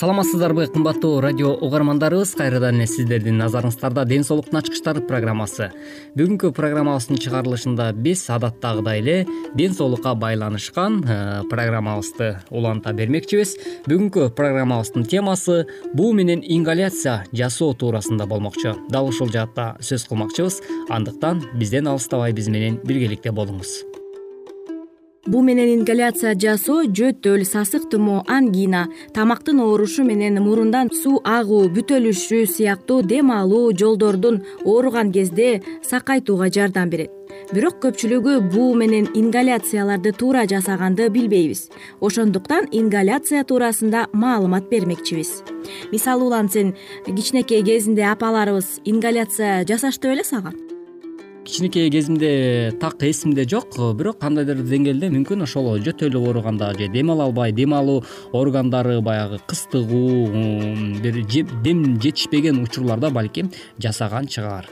саламатсыздарбы кымбаттуу радио угармандарыбыз. Кайрадан эле сиздердин назарыңыздарда ден соолуктун ачкычтары программасы. Бүгүнкү программабыздын чыгарылышында биз адаттагыдай эле ден соолукка байланышкан э, программабызды уланта бермекчибиз. Бүгүнкү программабыздын темасы буу менен ингаляция жасоо туурасында болмокчу дал ушул жаатта сөз кылмакчыбыз. Андыктан бизден алыстабай биз менен биргеликте болуңуз буу менен ингаляция жасоо жөтөл сасык тумоо ангина тамактын оорушу менен мурундан суу агуу бүтөлүшүү сыяктуу дем алуу жолдордун ооруган кезде сакайтууга жардам берет. Бирок көпчүлүгү буу менен ингаляцияларды туура жасаганды билбейбиз. Ошондуктан ингаляция туурасында маалымат бермекчибиз. Мисалы улан сен кичинекей кезинде апаларыбыз ингаляция жасашты беле сага кичинекей кезимде так эсимде жок бирок кандайдыр деңгээлде мүмкүн ошол жөтөлү ооруганда же дем ала албай дем алуу органдары баягы кыстыгуу бир дем жетишпеген учурларда балким жасаган чыгар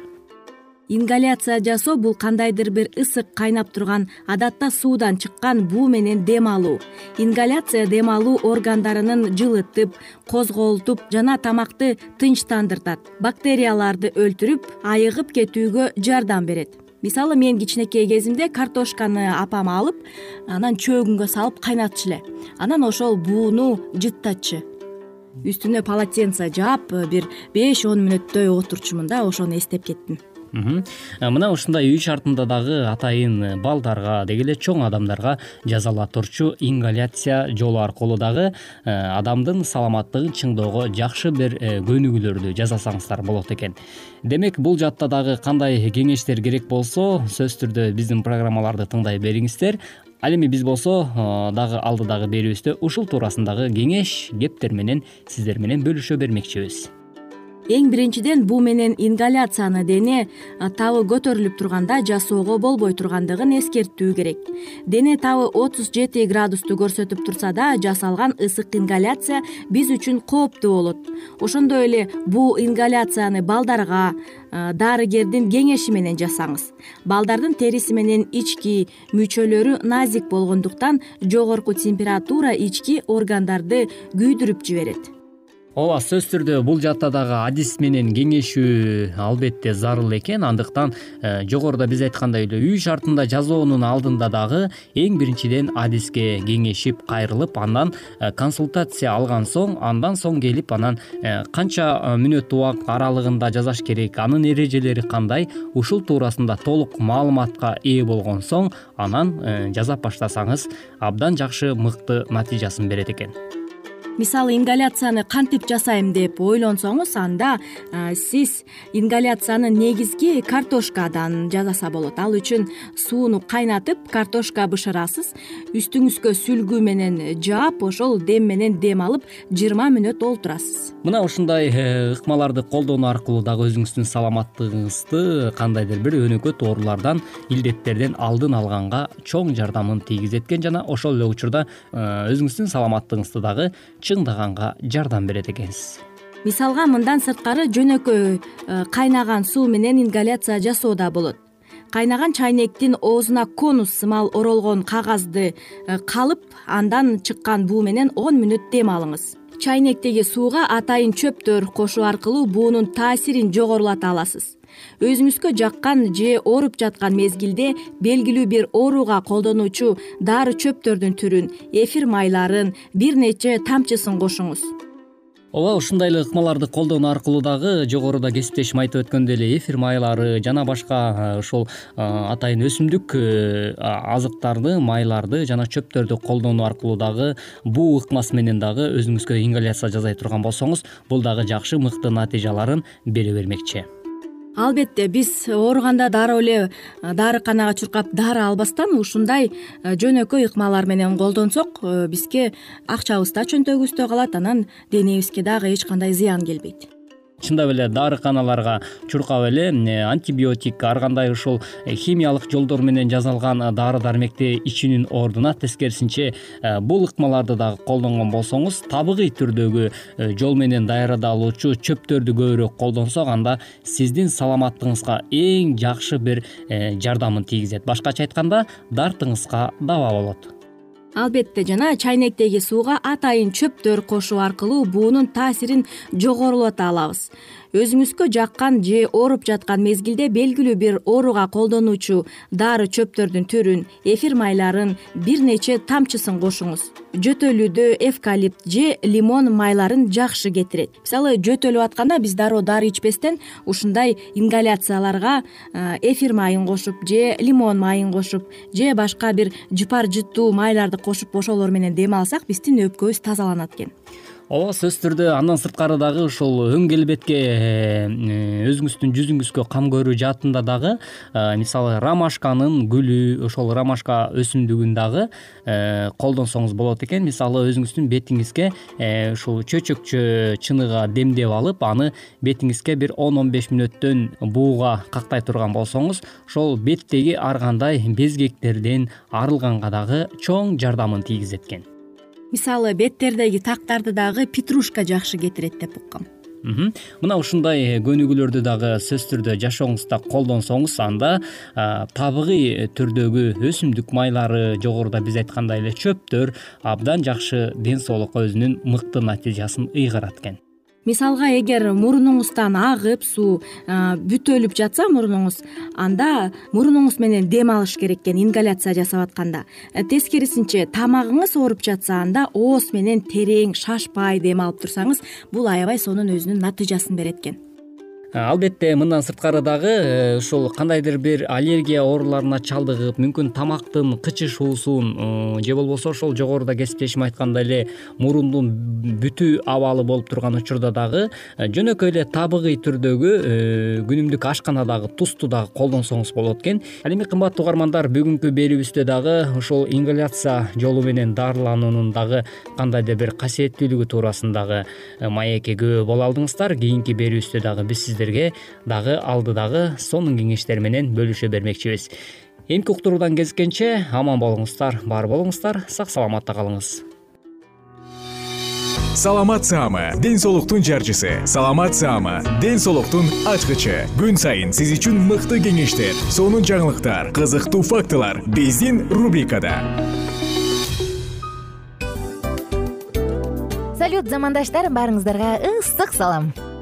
ингаляция жасоо бул кандайдыр бир ысык кайнап турган адатта суудан чыккан буу менен дем алуу. Ингаляция дем алуу органдарынын жылытып козголтуп жана тамакты тынчтандыртат. Бактерияларды өлтүрүп айыгып кетүүгө жардам берет. Мисалы мен кичинекей кезимде картошканы апам алып анан чөгүнгө салып кайнатчу эле. Анан ошол бууну жыттачу үстүнө полотенце жаап бир беш он мүнөттөй отурчумун да ошону эстеп кеттим мына ушундай үй шартында дагы атайын балдарга деги эле чоң адамдарга жасала турчу ингаляция жолу аркылуу дагы э, адамдын саламаттыгын чыңдоого жакшы бир э, көнүгүүлөрдү жасасаңыздар болот экен. Демек бул жаатта дагы кандай кеңештер керек болсо сөзсүз түрдө биздин программаларды тыңдай бериңиздер. Ал эми биз болсо дагы алдыдагы берүүбүздө ушул туурасындагы кеңеш кептер менен сиздер менен бөлүшө бермекчибиз эң биринчиден буу менен ингаляцияны дене табы көтөрүлүп турганда жасоого болбой тургандыгын эскертүү керек. Дене табы отуз жети градусту көрсөтүп турса да жасалган ысык ингаляция биз үчүн кооптуу болот. Ошондой эле бул ингаляцияны балдарга дарыгердин кеңеши менен жасаңыз. Балдардын териси менен ички мүчөлөрү назик болгондуктан жогорку температура ички органдарды күйдүрүп жиберет ооба сөзсүз түрдө бул жаатта дагы адис менен кеңешүү албетте зарыл экен. Андыктан э, жогоруда биз айткандай эле үй шартында жазоонун алдында дагы эң биринчиден адиске кеңешип кайрылып андан э, консультация алган соң андан соң келип анан э, канча мүнөт убакыт аралыгында жасаш керек анын эрежелери кандай ушул туурасында толук маалыматка ээ болгон соң анан жасап баштасаңыз абдан жакшы мыкты натыйжасын берет экен мисалы ингаляцияны кантип жасайм деп ойлонсоңуз анда сиз ингаляцияны негизги картошкадан жасаса болот. Ал үчүн сууну кайнатып картошка бышырасыз үстүңүзгө сүлгү менен жаап ошол дем менен дем алып жыйырма мүнөт олтурасыз. Мына ушундай э, ыкмаларды колдонуу аркылуу дагы өзүңүздүн саламаттыгыңызды кандайдыр бир өнөкөт оорулардан илдеттерден алдын алганга чоң жардамын тийгизет экен жана ошол эле учурда э, өзүңүздүн саламаттыгыңызды дагы чыңдаганга жардам берет экенсиз. Мисалга мындан сырткары жөнөкөй э, кайнаган суу менен ингаляция жасоо да болот. Кайнаган чайнектин оозуна конус сымал оролгон кагазды э, калып андан чыккан буу менен он мүнөт дем алыңыз. Чайнектеги сууга атайын чөптөр кошуу аркылуу буунун таасирин жогорулата аласыз өзүңүзгө жаккан же ооруп жаткан мезгилде белгилүү бир ооруга колдонуучу дары чөптөрдүн түрүн эфир майларын бир нече тамчысын кошуңуз. Ооба ушундай эле ыкмаларды колдонуу аркылуу дагы жогоруда кесиптешим айтып өткөндөй эле эфир майлары жана башка ошол атайын өсүмдүк э, азыктарды майларды жана чөптөрдү колдонуу аркылуу дагы буу ыкмасы менен дагы өзүңүзгө ингаляция жасай турган болсоңуз бул дагы жакшы мыкты натыйжаларын бере бермекчи албетте биз ооруганда дароо эле э, дарыканага чуркап дары албастан ушундай э, жөнөкөй ыкмалар менен колдонсок э, бизге акчабыз да чөнтөгүбүздө калат. Анан денебизге дагы эч кандай зыян келбейт чындап эле дарыканаларга чуркап эле антибиотик ар кандай ушул э, химиялык жолдор менен жасалган э, дары дармекти ичүүнүн ордуна тескерисинче э, бул ыкмаларды дагы колдонгон болсоңуз табигый түрдөгү жол менен даярдалуучу чөптөрдү көбүрөөк колдонсок анда сиздин саламаттыгыңызга эң жакшы бир жардамын тийгизет. Башкача айтканда дартыңызга даба болот албетте жана чайнектеги сууга атайын чөптөр кошуу аркылуу буунун таасирин жогорулата алабыз өзүңүзгө жаккан же ооруп жаткан мезгилде белгилүү бир ооруга колдонуучу дары чөптөрдүн түрүн эфир майларын бир нече тамчысын кошуңуз. Жөтөлүүдө эвкалипт же лимон майларын жакшы кетирет. Мисалы жөтөлүп атканда биз дароо дары ичпестен ушундай ингаляцияларга эфир майын кошуп же лимон майын кошуп же башка бир жыпар жыттуу майларды кошуп ошолор менен дем алсак биздин өпкөбүз тазаланат экен ооба сөзсүз түрдө андан сырткары дагы ушул өң келбетке э, өзүңүздүн жүзүңүзгө кам көрүү жаатында дагы э, мисалы ромашканын гүлү ошол ромашка өсүмдүгүн дагы э, колдонсоңуз болот экен. Мисалы өзүңүздүн бетиңизге ушул чөчөкчө чыныгы демдеп алып аны бетиңизге бир он он беш мүнөттөн бууга кактай турган болсоңуз ошол беттеги ар кандай безгектерден арылганга дагы чоң жардамын тийгизет экен мисалы беттердеги тактарды дагы петрушка жакшы кетирет деп уккам. Мына ушундай көнүгүүлөрдү дагы сөзсүз түрдө жашооңузда колдонсоңуз анда табигый түрдөгү өсүмдүк майлары жогоруда биз айткандай эле чөптөр абдан жакшы ден соолукка өзүнүн мыкты натыйжасын ыйгарат экен мисалга эгер мурунуңуздан агып суу бүтөлүп жатса мурунуңуз анда мурунуңуз менен дем алыш керек экен ингаляция жасап атканда э, тескерисинче тамагыңыз ооруп жатса анда ооз менен терең шашпай дем алып турсаңыз бул аябай сонун өзүнүн натыйжасын берет экен албетте мындан сырткары дагы э, ушул кандайдыр бир аллергия ооруларуна чалдыгып мүмкүн тамактын кычышуусун э, же болбосо ошол жогоруда кесиптешим айткандай эле мурундун бүтүү абалы болуп турган учурда дагы жөнөкөй эле табигый түрдөгү күнүмдүк ашканадагы тузду дагы колдонсоңуз болот экен. Ал эми кымбаттуу угармандар бүгүнкү берүүбүздө дагы ушул ингаляция жолу менен дарылануунун дагы кандайдыр бир касиеттүүлүгү туурасындагы маекке күбө боло алдыңыздар. Кийинки берүүбүздө дагы биз сиздерге дагы алдыдагы сонун кеңештер менен бөлүшө бермекчибиз. Эмки уктуруудан кезишкенче аман болуңуздар бар болуңуздар сак саламатта калыңыз. Саламат саама ден соолуктун жарчысы. Саламат саама ден соолуктун ачкычы. Күн сайын сиз үчүн мыкты кеңештер сонун жаңылыктар кызыктуу фактылар биздин рубрикада. Замандаштар баарыңыздарга ысык салам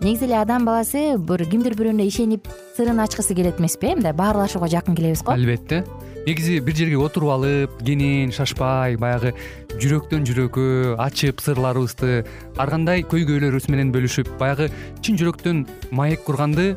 негизи эле адам баласы бир кимдир бирөөнө ишенип сырын ачкысы келет эмеспи э мындай баарлашууга жакын келебиз го. Албетте. Негизи бир жерге отуруп алып кенен шашпай баягы жүрөктөн жүрөккө ачып сырларыбызды ар кандай көйгөйлөрүбүз менен бөлүшүп баягы чын жүрөктөн маек курганды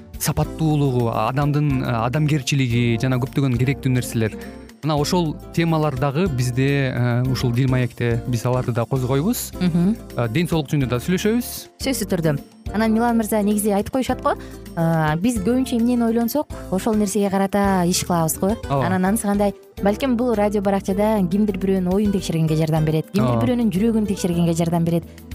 сапаттуулугу адамдын э, адамгерчилиги жана көптөгөн керектүү нерселер. Мына ошол темалар дагы бизде ушул дил маекте биз аларды да козгойбуз. Ден соолук жөнүндө да сүйлөшөбүз. Сөзсүз түрдө. Анан милан мырза негизи айтып коюшат го? Биз көбүнчө эмнени ойлонсок ошол нерсеге карата иш кылабыз го? Ооба. Анан анысы кандай? Балким бул радио баракчада кимдир бирөөнүн оюн текшергенге жардам берет кимдир бирөөнүн жүрөгүн текшергенге жардам берет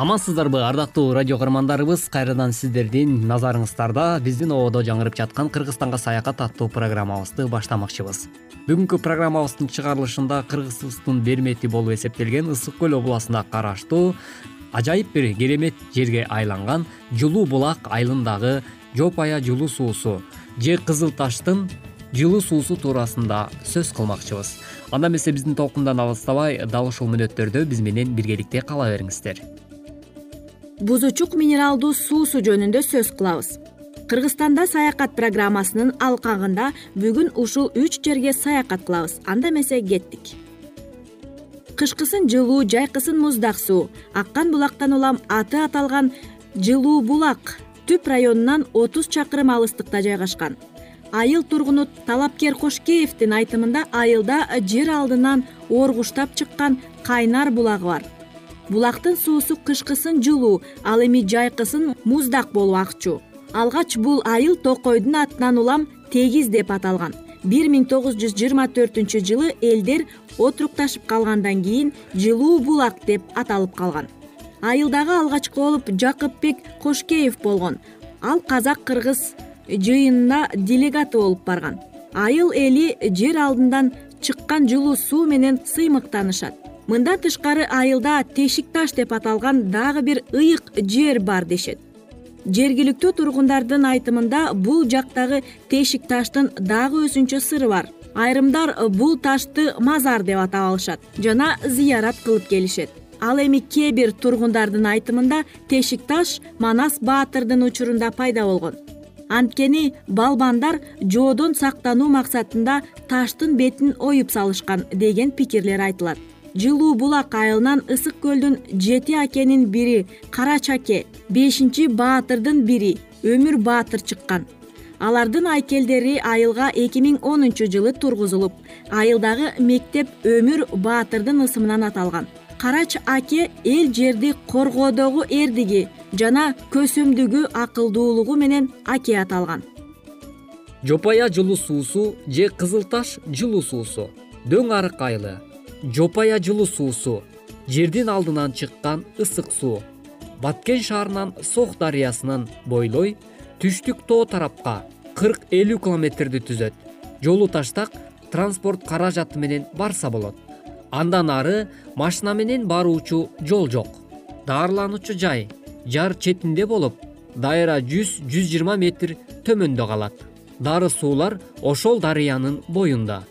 амансыздарбы ардактуу радио каармандарыбыз. Кайрадан сиздердин назарыңыздарда биздин ободо жаңырып жаткан кыргызстанга саякат аттуу программабызды баштамакчыбыз. Бүгүнкү программабыздын чыгарылышында кыргызыбыздын бермети болуп эсептелген ысык көл областына караштуу ажайып бир керемет жерге айланган жылуу булак айылындагы жопая жылуу суусу же кызыл таштын жылуу суусу туурасында сөз кылмакчыбыз. Анда эмесе биздин толкундан алыстабай дал ушул мүнөттөрдө биз менен биргеликте кала бериңиздер бузучук минералдуу суусу жөнүндө сөз кылабыз. Кыргызстанда саякат программасынын алкагында бүгүн ушул үч жерге саякат кылабыз. Анда эмесе кеттик. Кышкысын жылуу жайкысын муздак суу аккан булактан улам аты аталган жылуу булак түп районунан отуз чакырым алыстыкта жайгашкан. Айыл тургуну талапкер кошкеевдин айтымында айылда жер алдынан оргуштап чыккан кайнар булагы бар булактын суусу кышкысын жылуу ал эми жайкысын муздак болуп акчу. Алгач бул айыл токойдун атынан улам тегиз деп аталган. Бир миң тогуз жүз жыйырма төртүнчү жылы элдер отурукташып калгандан кийин жылуу булак деп аталып калган. Айылдагы алгачкы болуп жакыпбек кошкеев болгон. Ал казак кыргыз жыйынына делегаты болуп барган. Айыл эли жер алдынан чыккан жылуу суу менен сыймыктанышат мындан тышкары айылда тешик таш деп аталган дагы бир ыйык жер бар дешет. Жергиликтүү тургундардын айтымында бул жактагы тешик таштын дагы өзүнчө сыры бар. Айрымдар бул ташты мазар деп атап алышат жана зыярат кылып келишет. Ал эми кээ бир тургундардын айтымында тешик таш манас баатырдын учурунда пайда болгон. Анткени балбандар жоодон сактануу максатында таштын бетин оюп салышкан деген пикирлер айтылат жылуу булак айылынан ысык көлдүн жети акенин бири карач аке бешинчи баатырдын бири өмүр баатыр чыккан. Алардын айкелдери айылга эки миң онунчу жылы тургузулуп айылдагы мектеп өмүр баатырдын ысымынан аталган. Карач аке эл жерди коргоодогу эрдиги жана көсөмдүгү акылдуулугу менен аке аталган. Жопая жылуу суусу же кызыл таш жылуу суусу. Дөң арык айылы жопая жылуу суусу жердин алдынан чыккан ысык суу баткен шаарынан сох дарыясынан бойлой түштүк тоо тарапка кырк элүү километрди түзөт. Жолу таштак транспорт каражаты менен барса болот. Андан ары машина менен баруучу жол жок. Даарылануучу жай жар четинде болуп дайра жүз жүз жыйырма метр төмөндө калат. Дары суулар ошол дарыянын боюнда.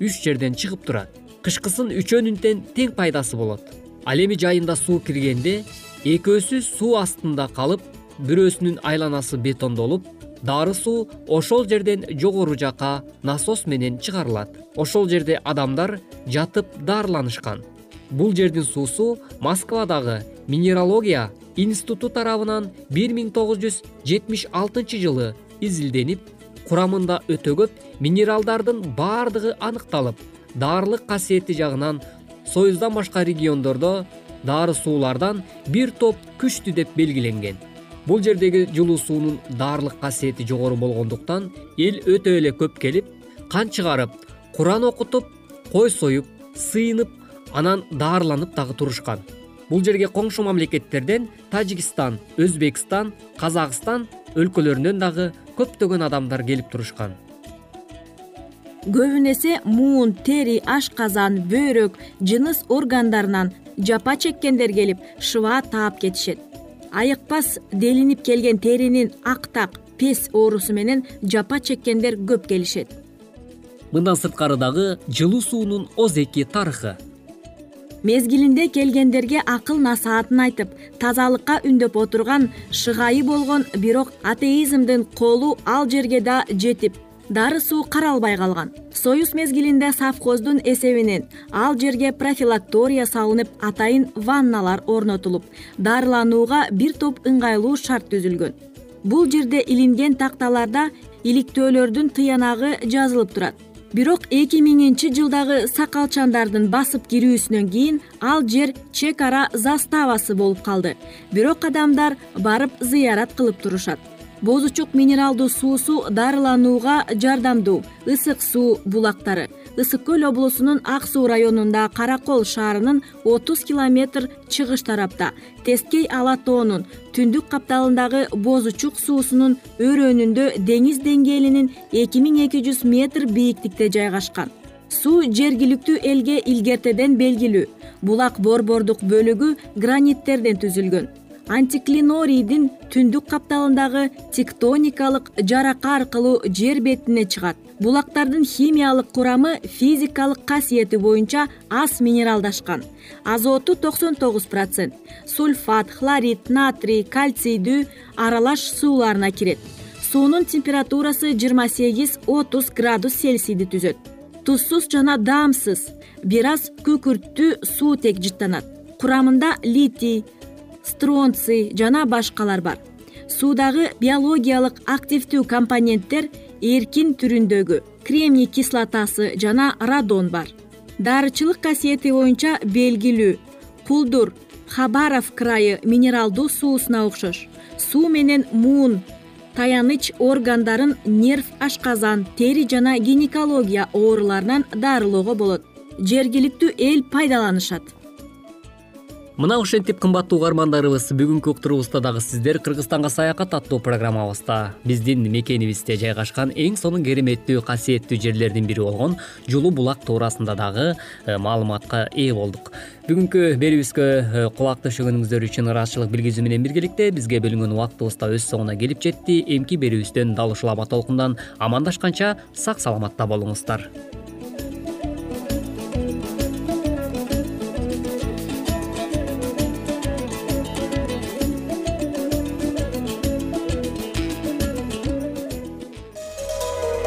Үч жерден чыгып турат кышкысын үчөөнүнтен тең пайдасы болот. Ал эми жайында суу киргенде экөөсү суу астында калып бирөөсүнүн айланасы бетондолуп дары суу ошол жерден жогору жака насос менен чыгарылат. Ошол жерде адамдар жатып даарыланышкан бул жердин суусу москвадагы минералогия институту тарабынан бир миң тогуз жүз жетимиш алтынчы жылы изилденип курамында өтө көп минералдардын баардыгы аныкталып даарылык касиети жагынан союздан башка региондордо дары суулардан бир топ күчтүү деп белгиленген. Бул жердеги жылуу суунун даарылык касиети жогору болгондуктан эл өтө эле көп келип кан чыгарып куран окутуп кой союп сыйынып анан даарыланып дагы турушкан. Бул жерге коңшу мамлекеттерден тажикстан өзбекстан казакстан өлкөлөрүнөн дагы көптөгөн адамдар келип турушкан көбүн эсе муун тери ашказан бөйрөк жыныс органдарынан жапа чеккендер келип шыба таап кетишет. Айыкпас делинип келген теринин актак пес оорусу менен жапа чеккендер көп келишет. Мындан сырткары дагы жылуу суунун озеки тарыхы. Мезгилинде келгендерге акыл насаатын айтып тазалыкка үндөп отурган шыгайы болгон бирок атеизмдин колу ал жерге да жетип дары суу каралбай калган. Союз мезгилинде совхоздун эсебинен ал жерге профилактория салынып атайын ванналар орнотулуп дарыланууга бир топ ыңгайлуу шарт түзүлгөн. Бул жерде илинген такталарда иликтөөлөрдүн тыянагы жазылып турат. Бирок эки миңинчи жылдагы сакалчандардын басып кирүүсүнөн кийин ал жер чек ара заставасы болуп калды. Бирок адамдар барып зыярат кылып турушат бозучук минералдуу суусу дарыланууга жардамдуу. Ысык суу булактары. Ысык көл облусунун ак суу районунда каракол шаарынын отуз километр чыгыш тарапта тескей ала тоонун түндүк капталындагы бозучук суусунун өрөөнүндө деңиз деңгээлинин эки миң эки жүз метр бийиктикте жайгашкан. Суу жергиликтүү элге илгертеден белгилүү. Булак борбордук бөлүгү граниттерден түзүлгөн антиклинорийдин түндүк капталындагы тектоникалык жарака аркылуу жер бетине чыгат. Булактардын химиялык курамы физикалык касиети боюнча аз минералдашкан. Азоту токсон тогуз процент. Сульфат хлорид натрий кальцийдүү аралаш сууларына кирет. Суунун температурасы жыйырма сегиз отуз градус цельсийди түзөт. Тузсуз жана даамсыз бир аз күкүрттүү суутек жыттанат. Курамында литий стронций жана башкалар бар. Суудагы биологиялык активдүү компоненттер эркин түрүндөгү кремний кислотасы жана радон бар. Дарычылык касиети боюнча белгилүү кулдур хабаров крайы минералдуу суусуна окшош. Суу менен муун таяныч органдарын нерв ашказан тери жана гинекология ооруларынан дарылоого болот. Жергиликтүү эл пайдаланышат мына ушентип кымбаттуу угармандарыбыз бүгүнкү уктуруубузда дагы сиздер кыргызстанга саякат аттуу программабызда. Биздин мекенибизде жайгашкан эң сонун кереметтүү касиеттүү жерлердин бири болгон жулуу булак туурасында дагы э, маалыматка ээ болдук. Бүгүнкү берүүбүзгө э, кулак төшөгөнүңүздөр үчүн ыраазычылык билгизүү менен биргеликте бизге бөлүнгөн убактыбыз да өз соңуна келип жетти. Эмки берүүбүздөн дал ушул аба толкундан амандашканча сак саламатта болуңуздар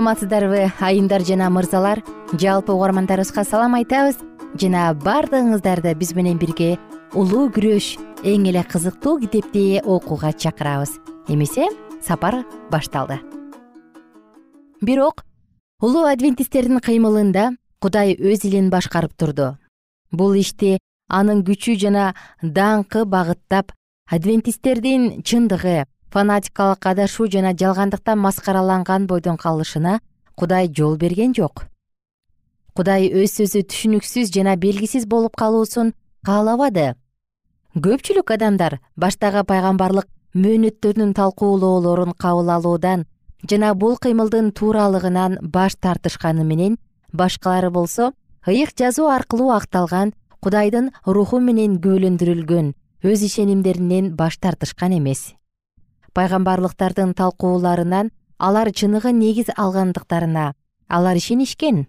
саламатсыздарбы айымдар жана мырзалар. Жалпы угармандарыбызга салам айтабыз. Жана баардыгыңыздарды биз менен бирге улуу күрөш эң эле кызыктуу китепти окууга чакырабыз. Эмесе сапар башталды. Бирок улуу адвентисттердин кыймылында кудай өз илин башкарып турду. Бул ишти анын күчү жана даңкы багыттап адвентисттердин чындыгы фанатикалык адашуу жана жалгандыктан маскараланган бойдон калышына кудай жол берген жок. Кудай өз сөзү түшүнүксүз жана белгисиз болуп калуусун каалабады. Көпчүлүк адамдар баштагы пайгамбарлык мөөнөттөрдүн талкуулоолорун кабыл алуудан жана бул кыймылдын тууралыгынан баш тартышканы менен башкалары болсо ыйык жазуу аркылуу акталган кудайдын руху менен күбөлөндүрүлгөн өз ишенимдеринен баш тартышкан эмес пайгамбарлыктардын талкууларынан алар чыныгы негиз алгандыктарына алар ишенишкен.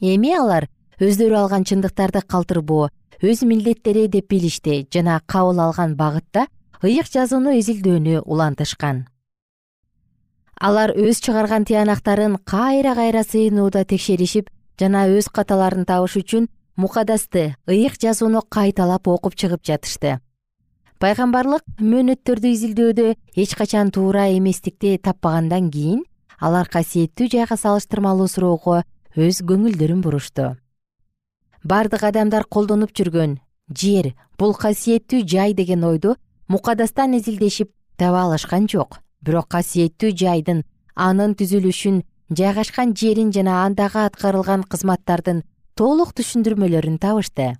Эми алар өздөрү алган чындыктарды калтырбоо өз милдеттери деп билишти жана кабыл алган багытта ыйык жазууну изилдөөнү улантышкан. Алар өз чыгарган тыянактарын кайра кайра сыйынууда текшеришип жана өз каталарын табыш үчүн мукадасты ыйык жазууну кайталап окуп чыгып жатышты пайгамбарлык мөөнөттөрдү изилдөөдө эч качан туура эместикти таппагандан кийин алар касиеттүү жайга салыштырмалуу суроого өз көңүлдөрүн бурушту бардык адамдар колдонуп жүргөн жер бул касиеттүү жай деген ойду мукадастан изилдешип таба алышкан жок. Бирок касиеттүү жайдын анын түзүлүшүн жайгашкан жерин жана андагы аткарылган кызматтардын толук түшүндүрмөлөрүн табышты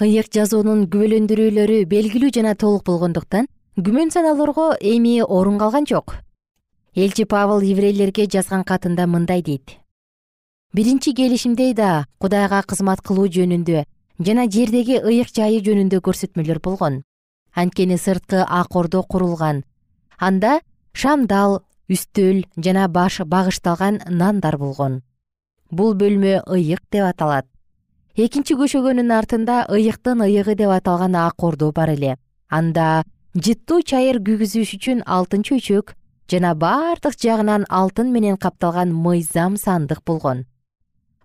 ыйык жазуунун күбөлөндүрүүлөрү белгилүү жана толук болгондуктан күмөн саноолорго эми орун калган жок. Элчи павыл еврейлерге жазган катында мындай дейт. Биринчи келишимде да кудайга кызмат кылуу жөнүндө жана жердеги ыйык жайы жөнүндө көрсөтмөлөр болгон. Анткени сырткы акордо курулган. Анда шамдал үстөл жана баш багышталган нандар болгон. Бул бөлмө ыйык деп аталат экинчи көшөгөнүн артында ыйыктын ыйыгы деп аталган ак ордо бар эле. Анда жыттуу чайыр күйгүзүш үчүн алтын чөйчөк жана бардык жагынан алтын менен капталган мыйзам сандык болгон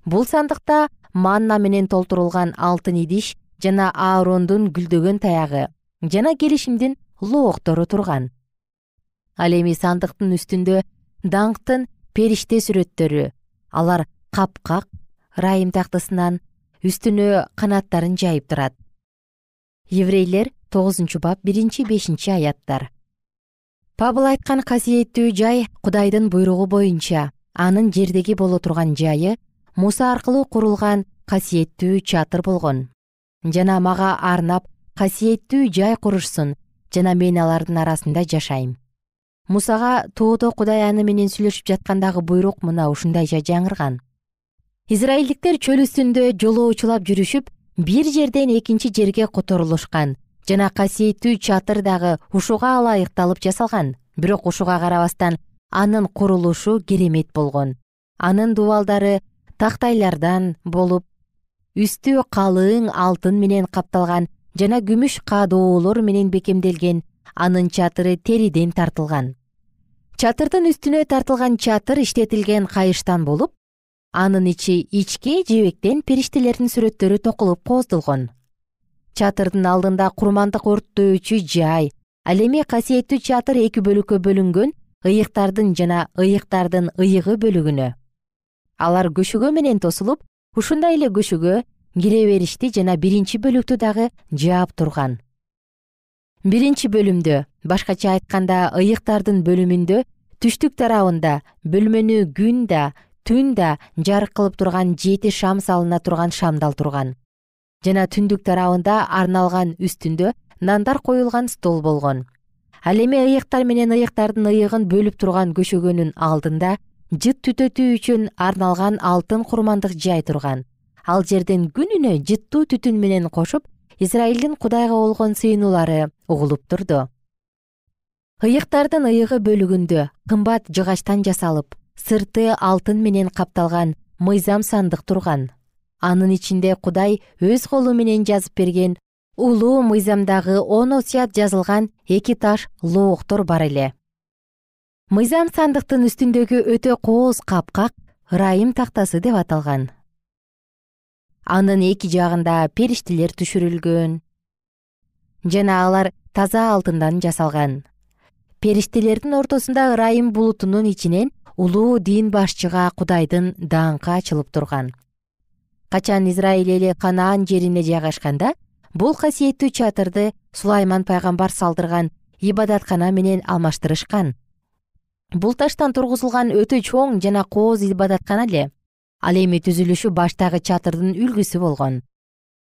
бул сандыкта манна менен толтурулган алтын идиш жана аарондун гүлдөгөн таягы жана келишимдин лооктору турган. Ал эми сандыктын үстүндө даңктын периште сүрөттөрү алар капкак ырайым тактысынан үстүнө канаттарын жайып турат. Еврейлер тогузунчу бап биринчи бешинчи аяттар. Пабыл айткан касиеттүү жай кудайдын буйругу боюнча анын жердеги боло турган жайы муса аркылуу курулган касиеттүү чатыр болгон. Жана мага арнап касиеттүү жай курушсун жана мен алардын арасында жашайм. Мусага тоодо кудай аны менен сүйлөшүп жаткандагы буйрук мына ушундайча жаңырган израилдиктер чөл үстүндө жолоочулап жүрүшүп бир жерден экинчи жерге которулушкан жана касиеттүү чатыр дагы ушуга ылайыкталып жасалган. Бирок ушуга карабастан анын курулушу керемет болгон. Анын дубалдары тактайлардан болуп үстү калың алтын менен капталган жана күмүш каадоолор менен бекемделген анын чатыры териден тартылган. Чатырдын үстүнө тартылган чатыр иштетилген кайыштан болуп анын ичи ичке жебектен периштелердин сүрөттөрү токулуп кооздолгон. Чатырдын алдында курмандык өрттөөчү жай ал эми касиеттүү чатыр эки бөлүккө бөлүнгөн ыйыктардын жана ыйыктардын ыйыгы бөлүгүнө. Алар көшөгө менен тосулуп ушундай эле көшөгө кире беришти жана биринчи бөлүктү дагы жаап турган. Биринчи бөлүмдө башкача айтканда ыйыктардын бөлүмүндө түштүк тарабында бөлмөнү күн да түн да жарык кылып турган жети шам салына турган шамдал турган. Жана түндүк тарабында арналган үстүндө нандар коюлган стол болгон. Ал эми ыйыктар менен ыйыктардын ыйыгын бөлүп турган көшөгөнүн алдында жыт түтөтүү үчүн арналган алтын курмандык жай турган. Ал жерден күнүнө жыттуу түтүн менен кошуп израилдин кудайга болгон сыйынуулары угулуп турду. Ыйыктардын ыйыгы бөлүгүндө кымбат жыгачтан жасалып сырты алтын менен капталган мыйзам сандык турган. Анын ичинде кудай өз колу менен жазып берген улуу мыйзамдагы он осуят жазылган эки таш лооктор бар эле. Мыйзам сандыктын үстүндөгү өтө кооз капкак ырайым тактасы деп аталган. Анын эки жагында периштелер түшүрүлгөн. Жана алар таза алтындан жасалган. Периштелердин ортосунда ырайым булутунун ичинен улуу дин башчыга кудайдын даңкы ачылып турган. Качан израиль эли канаан жерине жайгашканда бул касиеттүү чатырды сулайман пайгамбар салдырган ибадаткана менен алмаштырышкан. Бул таштан тургузулган өтө чоң жана кооз ибадаткана эле ал эми түзүлүшү баштагы чатырдын үлгүсү болгон.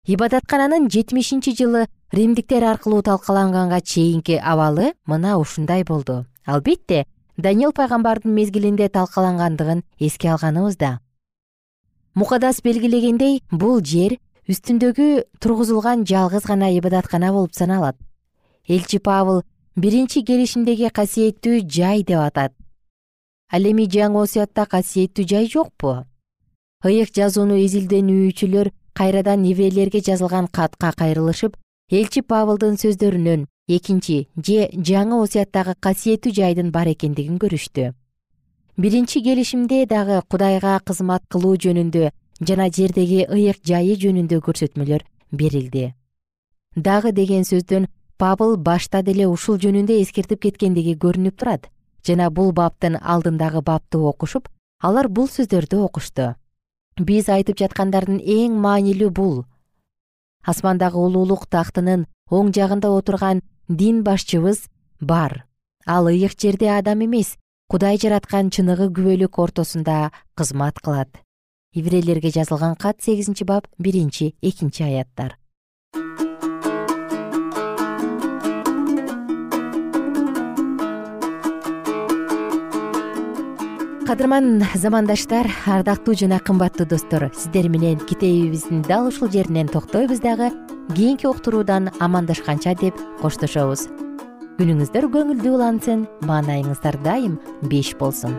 Ибадаткананын жетимишинчи жылы римдиктер аркылуу талкаланганга чейинки абалы мына ушундай болду. Албетте даниил пайгамбардын мезгилинде талкалангандыгын эске алганыбызда мукадас белгилегендей бул жер үстүндөгү тургузулган жалгыз гана ибадаткана болуп саналат. Элчи павыл биринчи келишимдеги касиеттүү жай деп атат. Ал эми жаңы осуятта касиеттүү жай жокпу. Ыйык жазууну изилденүүчүлөр кайрадан еврейлерге жазылган катка кайрылышып элчи павылдын сөздөрүнөн экинчи же жаңы осуяттагы касиеттүү жайдын бар экендигин көрүштү. Биринчи келишимде дагы кудайга кызмат кылуу жөнүндө жана жердеги ыйык жайы жөнүндө көрсөтмөлөр берилди. Дагы деген сөздөн пабыл башта деле ушул жөнүндө эскертип кеткендиги көрүнүп турат жана бул баптын алдындагы бапты окушуп алар бул сөздөрдү окушту биз айтып жаткандардын эң маанилүү бул. Асмандагы улуулук тактынын оң жагында отурган дин башчыбыз бар. Ал ыйык жерде адам эмес кудай жараткан чыныгы күбөлүк ортосунда кызмат кылат. Еврейлерге жазылган кат сегизинчи бап биринчи экинчи аяттар. Кадырман замандаштар ардактуу жана кымбаттуу достор сиздер менен китебибиздин дал ушул жеринен токтойбуз дагы кийинки уктуруудан амандашканча деп коштошобуз. Күнүңүздөр көңүлдүү улансын маанайыңыздар дайым беш болсун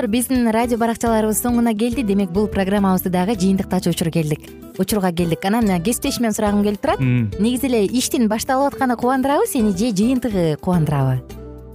достор биздин радио баракчаларыбыз соңуна келди. Демек бул программабызды дагы жыйынтыктачу келдик. Учурга келдик. Анан кесиптешимден сурагым келип турат. Негизи эле иштин башталып атканы кубандырабы сени же жыйынтыгы кубандырабы